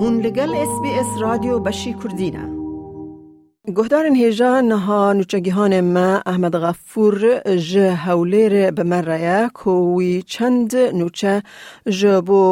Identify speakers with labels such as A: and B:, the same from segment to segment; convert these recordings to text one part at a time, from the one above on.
A: هون لەگەل ئێس بی ئێس رادیۆ بەشی کوردینە. گوهدارن هیجا نها نوچە گیهان مە ئەحمەد غەفور ژ هەولێر بە مە رەیە کۆ وی چەند نوچە ژ بۆ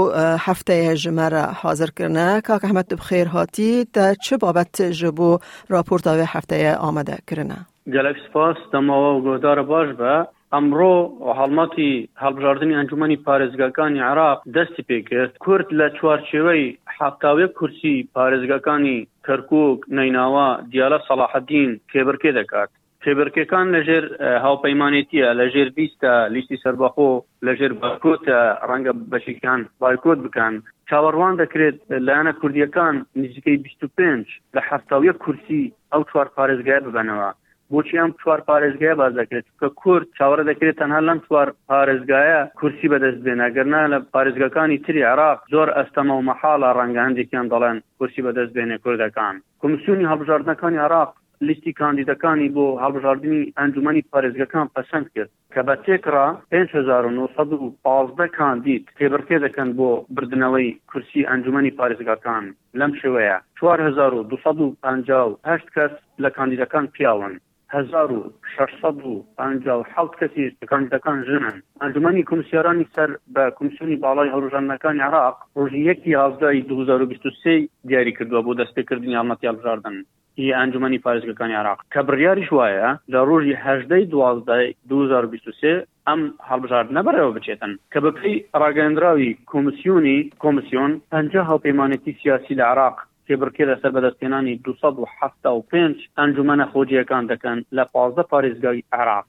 A: هەفتەیە ژ مە رە حازر کردنە کاک ئەحمەد بخێر هاتی تە چ بابەت ژ بۆ راپۆرتاێ هەفتەیە ئامادە کردنە؟ گەلەک
B: سپاس دەماوە و گۆدارە باش بە. ئەمڕۆ هەڵمەتی هەڵبژاردنی ئەنجومەنی پارێزگاکانی عێراق دەستی پێکرد، کورد لە چوارچێوەی حەفتا و یەک کورسی پارێزگاکانی کەرکوک، نەیناوا، دیالە، سەڵاحەدین کێبڕکێ دەکات. کێبڕکێکان لەژێر هاوپەیمانێتیە، لەژێر لیستە، لیستی سەربەخۆ، لەژێر بایکۆتە، ڕەنگە بەشێکیان بایکۆت بکەن. چاوەڕوان دەکرێت لایەنە کوردییەکان نزیکەی بیست و پێنج لە حەفتا و یەک کورسی ئەو چوار پارێزگایە ببەنەوە، بۆچی ئەم چوار پارێزگایە باس دەکرێت؟ چونکە کورد چاوەڕێ دەکرێت تەنها لەم چوار پارێزگایە کورسی بەدەست بێنە، گەرنا لە پارێزگاکانی تری عێراق زۆر ئەستەمە و مەحاڵە، ڕەنگە هەندێکیان دەڵێن کورسی بەدەست بێنێ کوردەکان. کۆمیسیۆنی هەڵبژاردنەکانی عێراق لیستی کاندیدەکانی بۆ هەڵبژاردنی ئەنجوومەنی پارێزگەکان پەسەند کرد. کە بە تێکڕا پێنج هەزار و نۆ سەد و پازدە کاندید کێبڕکێ دەکەن بۆ بردنەوەی کورسی ئەنجومەنی پارێزگاکان لەم شێوەیە، چوار هەزار و دوو سەد و پەنجا و هەشت کەس لە کاندیدەکان پیاون، هەزار و شەش سەد و پەنجا و حەوت کەسیش لە کاندیدەکان ژنن. ئەنجومەنی کۆمسیارانی سەر بە کۆمسیۆنی باڵای هەڵبژاردنەکانی عێراق، ڕۆژی یەکی هازدە ی دوو هەزار و بیست و سێ ی دیاریکردووە بۆ دەستپێکردنی هەڵمەتی هەڵبژاردن. ی ئەنجومەنی پارێزگەکانی عێراق، کە بڕیاریش وایە لە ڕۆژی هەژدە ی دوازدە ی دوو هەزار و بیست و سێ ئەم هەڵبژاردنە بەڕێوە بچێتن کە بەپێی ڕاگەیەندراوی کۆمسیۆنی کۆمسیۆن پەنجا هاوپەیمانێتی سیاسی لە عێراق کێبڕکێ لەسەر بەدەستهێنانی دوو سەد و حەفتا و پێنج ئەنجومەنە خۆجێیەکان دەکەن لە پازدە پارێزگای عێراق.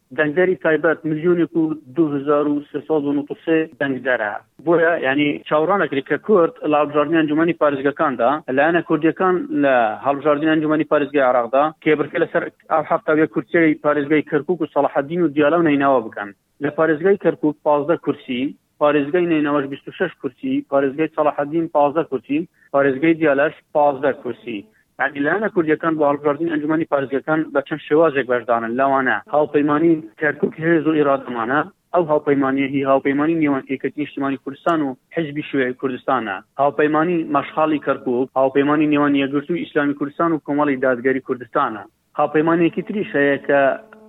B: دەنگدەری تایبەت ملیۆنێک و دوو هەزار و سێ سەد و نەوەد و سێ دەنگدەرە. بۆیە یانی چاوڕان ئەکرێت کە کورد لە هەڵبژاردنی ئەنجومەنی پارێزگەکاندا لایەنە کوردییەکان لە هەڵبژاردنی ئەنجومەنی پارێزگای عێراقدا کێبڕکێ لەسەر ئەو حەفتا و یەک کورسیەی پارێزگای کەرکووک و سەڵاحەدین و دیالە و نەینەوا بکەن. لە پارێزگای کەرکووک پازدە کورسی، پارێزگای نەینەواش بیست و شەش کورسی، پارێزگای سەڵاحەدین پازدە کورسی، پارێزگای دیالەش پازدە کورسی. یانی لایەنە کوردییەکان بۆ هەڵبژاردنی ئەنجومەنی پارێزگەکان بە چەند شێوازێک بەشدارن لەوانە. هاوپەیمانی کەرکوک هێز و ئیرادەمانە، ئەو هاوپەیمانییە هی هاوپەیمانی نێوان یەکێتی نیشتیمانی کوردستان و حیزبی شیوعی کوردستانە. هاوپەیمانی مەشخاڵی کەرکوک، هاوپەیمانی نێوان یەکگرتووی ئیسلامی کوردستان و کۆمەڵی دادگەری کوردستانە. هاوپەیمانێکی تریش هەیە کە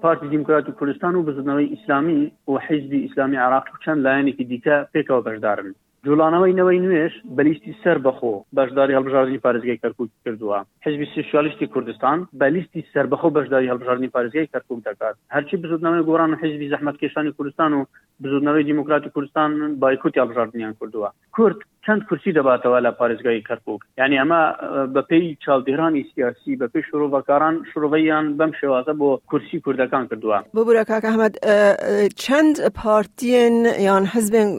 B: پارتی دیموکراتی کوردستان و بزنەوەی ئیسلامی و حیزبی ئیسلامی عراق و چەند لایەنێکی دیکە پێکەوە بەشدارن جوڵانەوەی نەوەی نوێش بە لیستی سەر بەخۆ بەشداری هەڵبژاردنی پارێزگای کەرکوک کردووە حزبی سوسیالیستی کوردستان بە لیستی سەر بەخۆ بەشداری هەڵبژاردنی پارێزگای کەرکوک دەکات هەرچی بزودنەوەی گۆڕان و حزبی زەحمەتکێشانی کوردستان و بزودنەوەی دیموکراتی کوردستان بایکوتی هەڵبژاردنیان کردووە کورد چەند کورسی دەباتەوە لە پارێزگای کەرکک یعنی ئەمە بەپێی چاودێرانی سیاسی بەپی شرۆڤەکاران شرۆڤەیان بەم شێوازە بۆ کورسی کوردەکان کردووە
A: ببورە کاک ئەحمد چەند پارتیێن یان حزبێن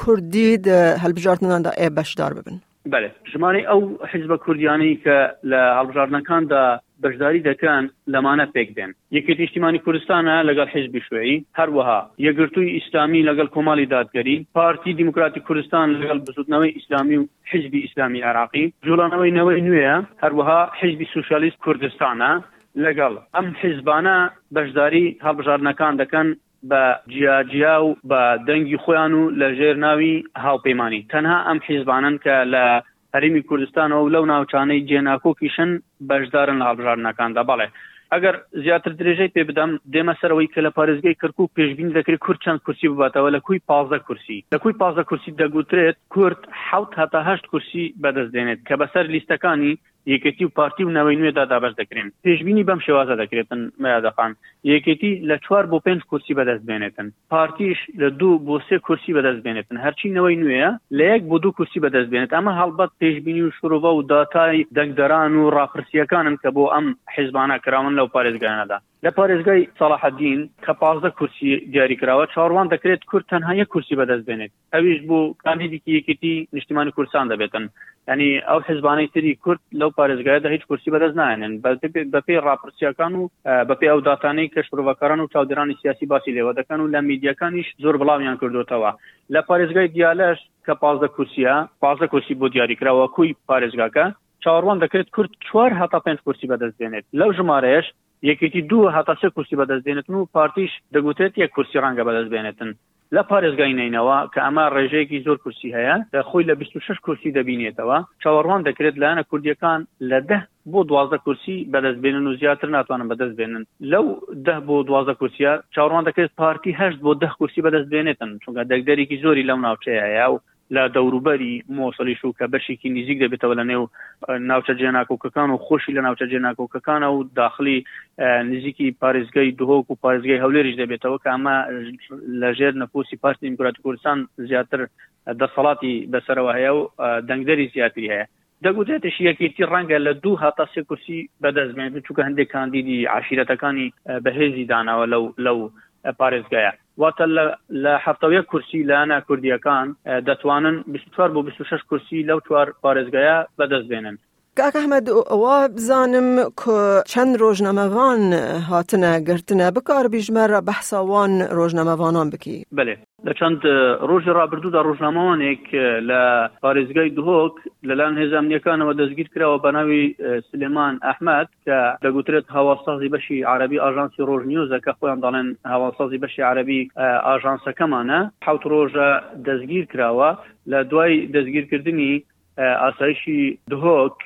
A: کوردید هەلبژاردناندا ئێ بەشدار ببن
B: بله ژمارەی ئەو حزبە کوردیانەی کە لە هەڵبژاردنەکاندا بەشداری دەکەن لەمانە پێک بێن. یەکێتی نیشتیمانی کوردستان لەگەڵ حیزبی شوعی، هەروەها یەکگرتووی ئیسلامی لەگەڵ کۆمەڵی دادگەری، پارتی دیموکراتی کوردستان لەگەڵ بزووتنەوەی ئیسلامی و حیزبی ئیسلامی عێراقی، جوڵانەوەی نەوەی نوێ، هەروەها حیزبی سوسیالیست کوردستان لەگەڵ ئەم حیزبانە بەشداری هەڵبژاردنەکان دەکەن بە جیا جیا و بە دەنگی خۆیان و لە ژێر ناوی هاوپەیمانی. تەنها ئەم حیزبانەن کە لە هەرێمی کوردستان و لەو ناوچانەی جێناکۆکیشن بەشدارن لە هەڵبژاردنەکاندا. بەڵێ ئەگەر زیاتر درێژەی پێ بدەم دێمە سەر ئەوەی کە لە پارێزگەی کەرکووک پێشبینی دەکرێت کورد چەند کورسی بباتەوە لە کوی پازدە کورسی لە کوی پازدە کورسی دەگوترێت کورد حەوت هەتا هەشت کورسی بەدەست دێنێت کە بەسەر لیستەکانی یەکێتی و پارتی و نەوەی نوێدا دابەش دەکرێن پێشبینی بەم شێوازە دەکرێتن مەیادەخان یەکێتی لە چوار بۆ پێنج کورسی بەدەست بێنێتن پارتیش لە دوو بۆ سێ کورسی بەدەست بێنێتن هەرچی نەوەی نوێیە لە یەک بۆ دوو کورسی بەدەست بێنێت ئەمە هەڵبەت پێشبینی و شرۆڤە و داتای دەنگدەران و ڕاپرسییەکانن کە بۆ ئەم حیزبانە کراون لەو پارێزگایانەدا لە پارێزگای سەڵاحەدین کە پازدە کورسی دیاری کراوە چاوەڕوان دەکرێت کورد تەنها یەک کورسی بەدەست بێنێت. ئەویش بۆ کاندیدێکی یەکێتی نیشتیمانی کوردستان دەبێتن ینی ئەو حزبانەی تری کورد لەو پارێزگایدا هیچ کورسی بەدەست نایەنن بەپی ڕاپرسیەکان و بەپی ئەو داتانەی کە شرۆڤەکاران و چاودێرانی سیاسی باسی لێوە دەکەن و لە میدیەکانیش زۆر بڵاویان کردوتەوە لە پارێزگای دیالەش کە پازدە کورسیە پازدە کورسی بۆ دیاریکراوە کوی پارێزگاکە چاوەڕوان دەکرێت کورد چوار هەتا پێنج کورسی بەدەست بێنێت لەو ژمارەیەش یەکێتی دوو هەتا سێ کورسی بەدەست دێنێتن و پارتیش دەگوترێت یەک کورسی ڕەنگە بەدەست بێنێتن لە پارێزگای نەینەوا کە ئەمە ڕێژەیەکی زۆر کورسی هەیە کە خۆی لە 26 کورسی دەبینێتەوە چاوەڕوان دەکرێت لایەنە کوردیەکان لە دە بۆ دوازدە کورسی بەدەست بێنن و زیاتر ناتوانن بەدەست بێنن لەو دە بۆ دوازدە کورسیە چاوەڕوان دەکرێت پارتی هەشت بۆ دە کورسی بەدەست بێنێتن چونکە دەگدەرێکی زۆری لەم ناوچەیە و لە دەوروبەری موسڵیش و کە بەشێکی نزیک دەبێتەوە لە نێو ناوچە جێناکۆکەکان و خۆشی لە ناوچە جێناکۆکەکانە و داخلی نزیکی پارێزگای دهۆک و پارێزگای هەولێریش دەبێتەوە کە ئەمە لە ژێر نەپۆسی پارتی دیموکراتی کوردستان زیاتر دەسەڵاتی بەسەرەوە هەیە و دەنگدەری زیاتری هەیە دەگوترێتیش یەکێتی ڕەنگە لە دوو هەتا سێ کورسی بەدەست بێنێت، چونکە هەندێک کاندیدی عەشیرەتەکانی بەهێزی داناوە لەو پارێزگایە، واتە لە حەفتا و یەک کورسی لایەنە کوردییەکان دەتوانن بیست و چوار بۆ بیست و شەش کورسی لەو چوار پارێزگایە بەدەست بێنن.
A: کاک ئەحمەد، وا بزانم چەند ڕۆژنامەڤان هاتنە گرتنە، بکار بیژمەر بەحسا وان ڕۆژنامەڤانان
B: بکەی؟ بەلێ. لە چەند ڕۆژی ڕابردوودا ڕۆژنامەوانێک لە پارێزگای دهۆک لەلایەن هێزە ئەمنییەکانەوە دەستگیرکراوە بە ناوی سلێمان ئەحمەد کە دەگوترێت هەواڵسازی بەشی عەرەبی ئاژانسی ڕۆژنیوزە کە خۆیان دەڵێن هەواڵسازی بەشی عەرەبی ئاژانسەکەمانە حەوت ڕۆژە دەستگیرکراوە لە دوای دەستگیرکردنی ئاسایشی دهۆک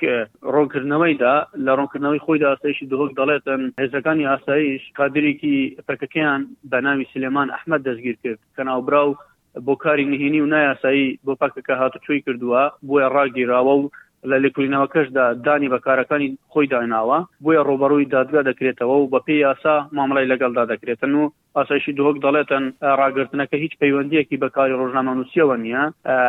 B: ڕوونکردنەوەیدا لە ڕوونکردنەوەی خۆیدا ئاسایشی دهۆک دەڵێتن هێزەکانی ئاسایش کادرێکی پەکەکەیان بە ناوی سلێمان ئەحمەد دەستگیر کرد کە ناوبراو بۆ کاری نهینی و نایاسایی بۆ پەکەکە هاتوچۆی کردووە بۆیە ڕاگیراوە و لە لێکولینەوەکەشدا دانی بە کارەکانی خۆی دایناوە بۆیە ڕوبەڕووی دادگا دەکرێتەوە و بەپێی یاسا مامەڵی لەگەڵدا دەکرێتن و ئاسایشی دهۆک دەڵێتن ڕاگرتنەکە هیچ پەیوەندییەکی بە کاری ڕۆژنامەنووسییەوە نییە،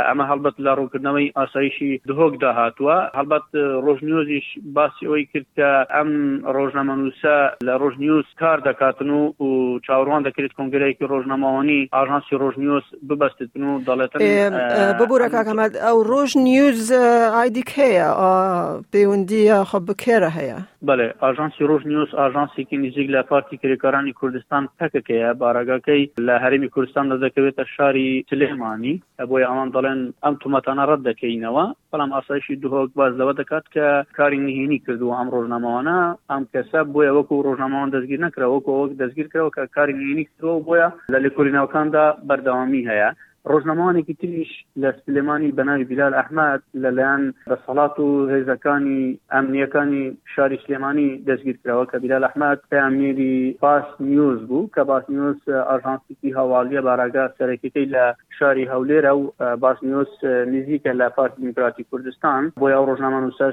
B: ئەمە هەڵبەت لە ڕوونکردنەوەی ئاسایشی دهۆکدا هاتووە، هەڵبەت ڕۆژنیوزیش باسی ئەوەی کرد کە ئەم ڕۆژنامەنووسە لە ڕۆژنیوز کار دەکاتن و چاوەڕوان دەکرێت کۆنگرەیەکی ڕۆژنامەوانیی ئاژانسی ڕۆژنیوز ببەستێتن و دەڵێتن
A: ببورە کاک حەمەد ئەو ڕۆژنیوز ئایدی کێیە؟ پەیوەندیی خۆ بە کێرە هەیە؟
B: بەڵێ، ئاژانسی ڕۆژ نیوز ئاژانسێکی نزیک لە پارتی کرێکارانی کوردستان، پەکەکەیە، بارەگاکەی لە هەرێمی کوردستاندا دەکەوێتە شاری سلێمانی، بۆیە ئەوان دەڵێن ئەم تۆمەتانە ڕەت دەکەینەوە، بەڵام ئاسایشی دهۆک باس لەوە دەکات کە کاری نهێنی کردووە ئەم ڕۆژنامەوانە، ئەم کەسە بۆیە وەکو ڕۆژنامەوان دەستگیر نەکراوە، وەکو ئەوە دەستگیر کراوە کە کاری نهێنی کردووە و بۆیە لە لێکۆڵینەوەکاندا بەردەوامی هەیە. ڕۆژنامەوانێکی تریش لە سلێمانی بە ناوی بیلال ئەحمەد لەلایەن دەسەڵات و هێزەکانی ئەمنییەکانی شاری سلێمانی دەستگیر کراوە کە بیلال ئەحمەد پەیامنێری پاس نیوز بوو کە باس نیوز ئاژانسیکی هەواڵیە باراگا سەرەکیەکەی لە شاری هەولێرە و باس نیوز نزیکە لە پارتی دیموکراتی کوردستان بۆ یاو ڕۆژنامە نووسەر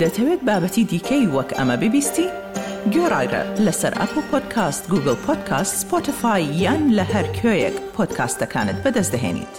C: دەتەوێت بابەتی دیکەی وەک ئەمە ببیستی؟ گۆڕایرە لەسەر ئەپڵ پۆدکاست گوگڵ پۆدکاست سپۆتفای یان لە هەر کوێیەک پۆدکاستەکانت بەدەست دەهێنیت.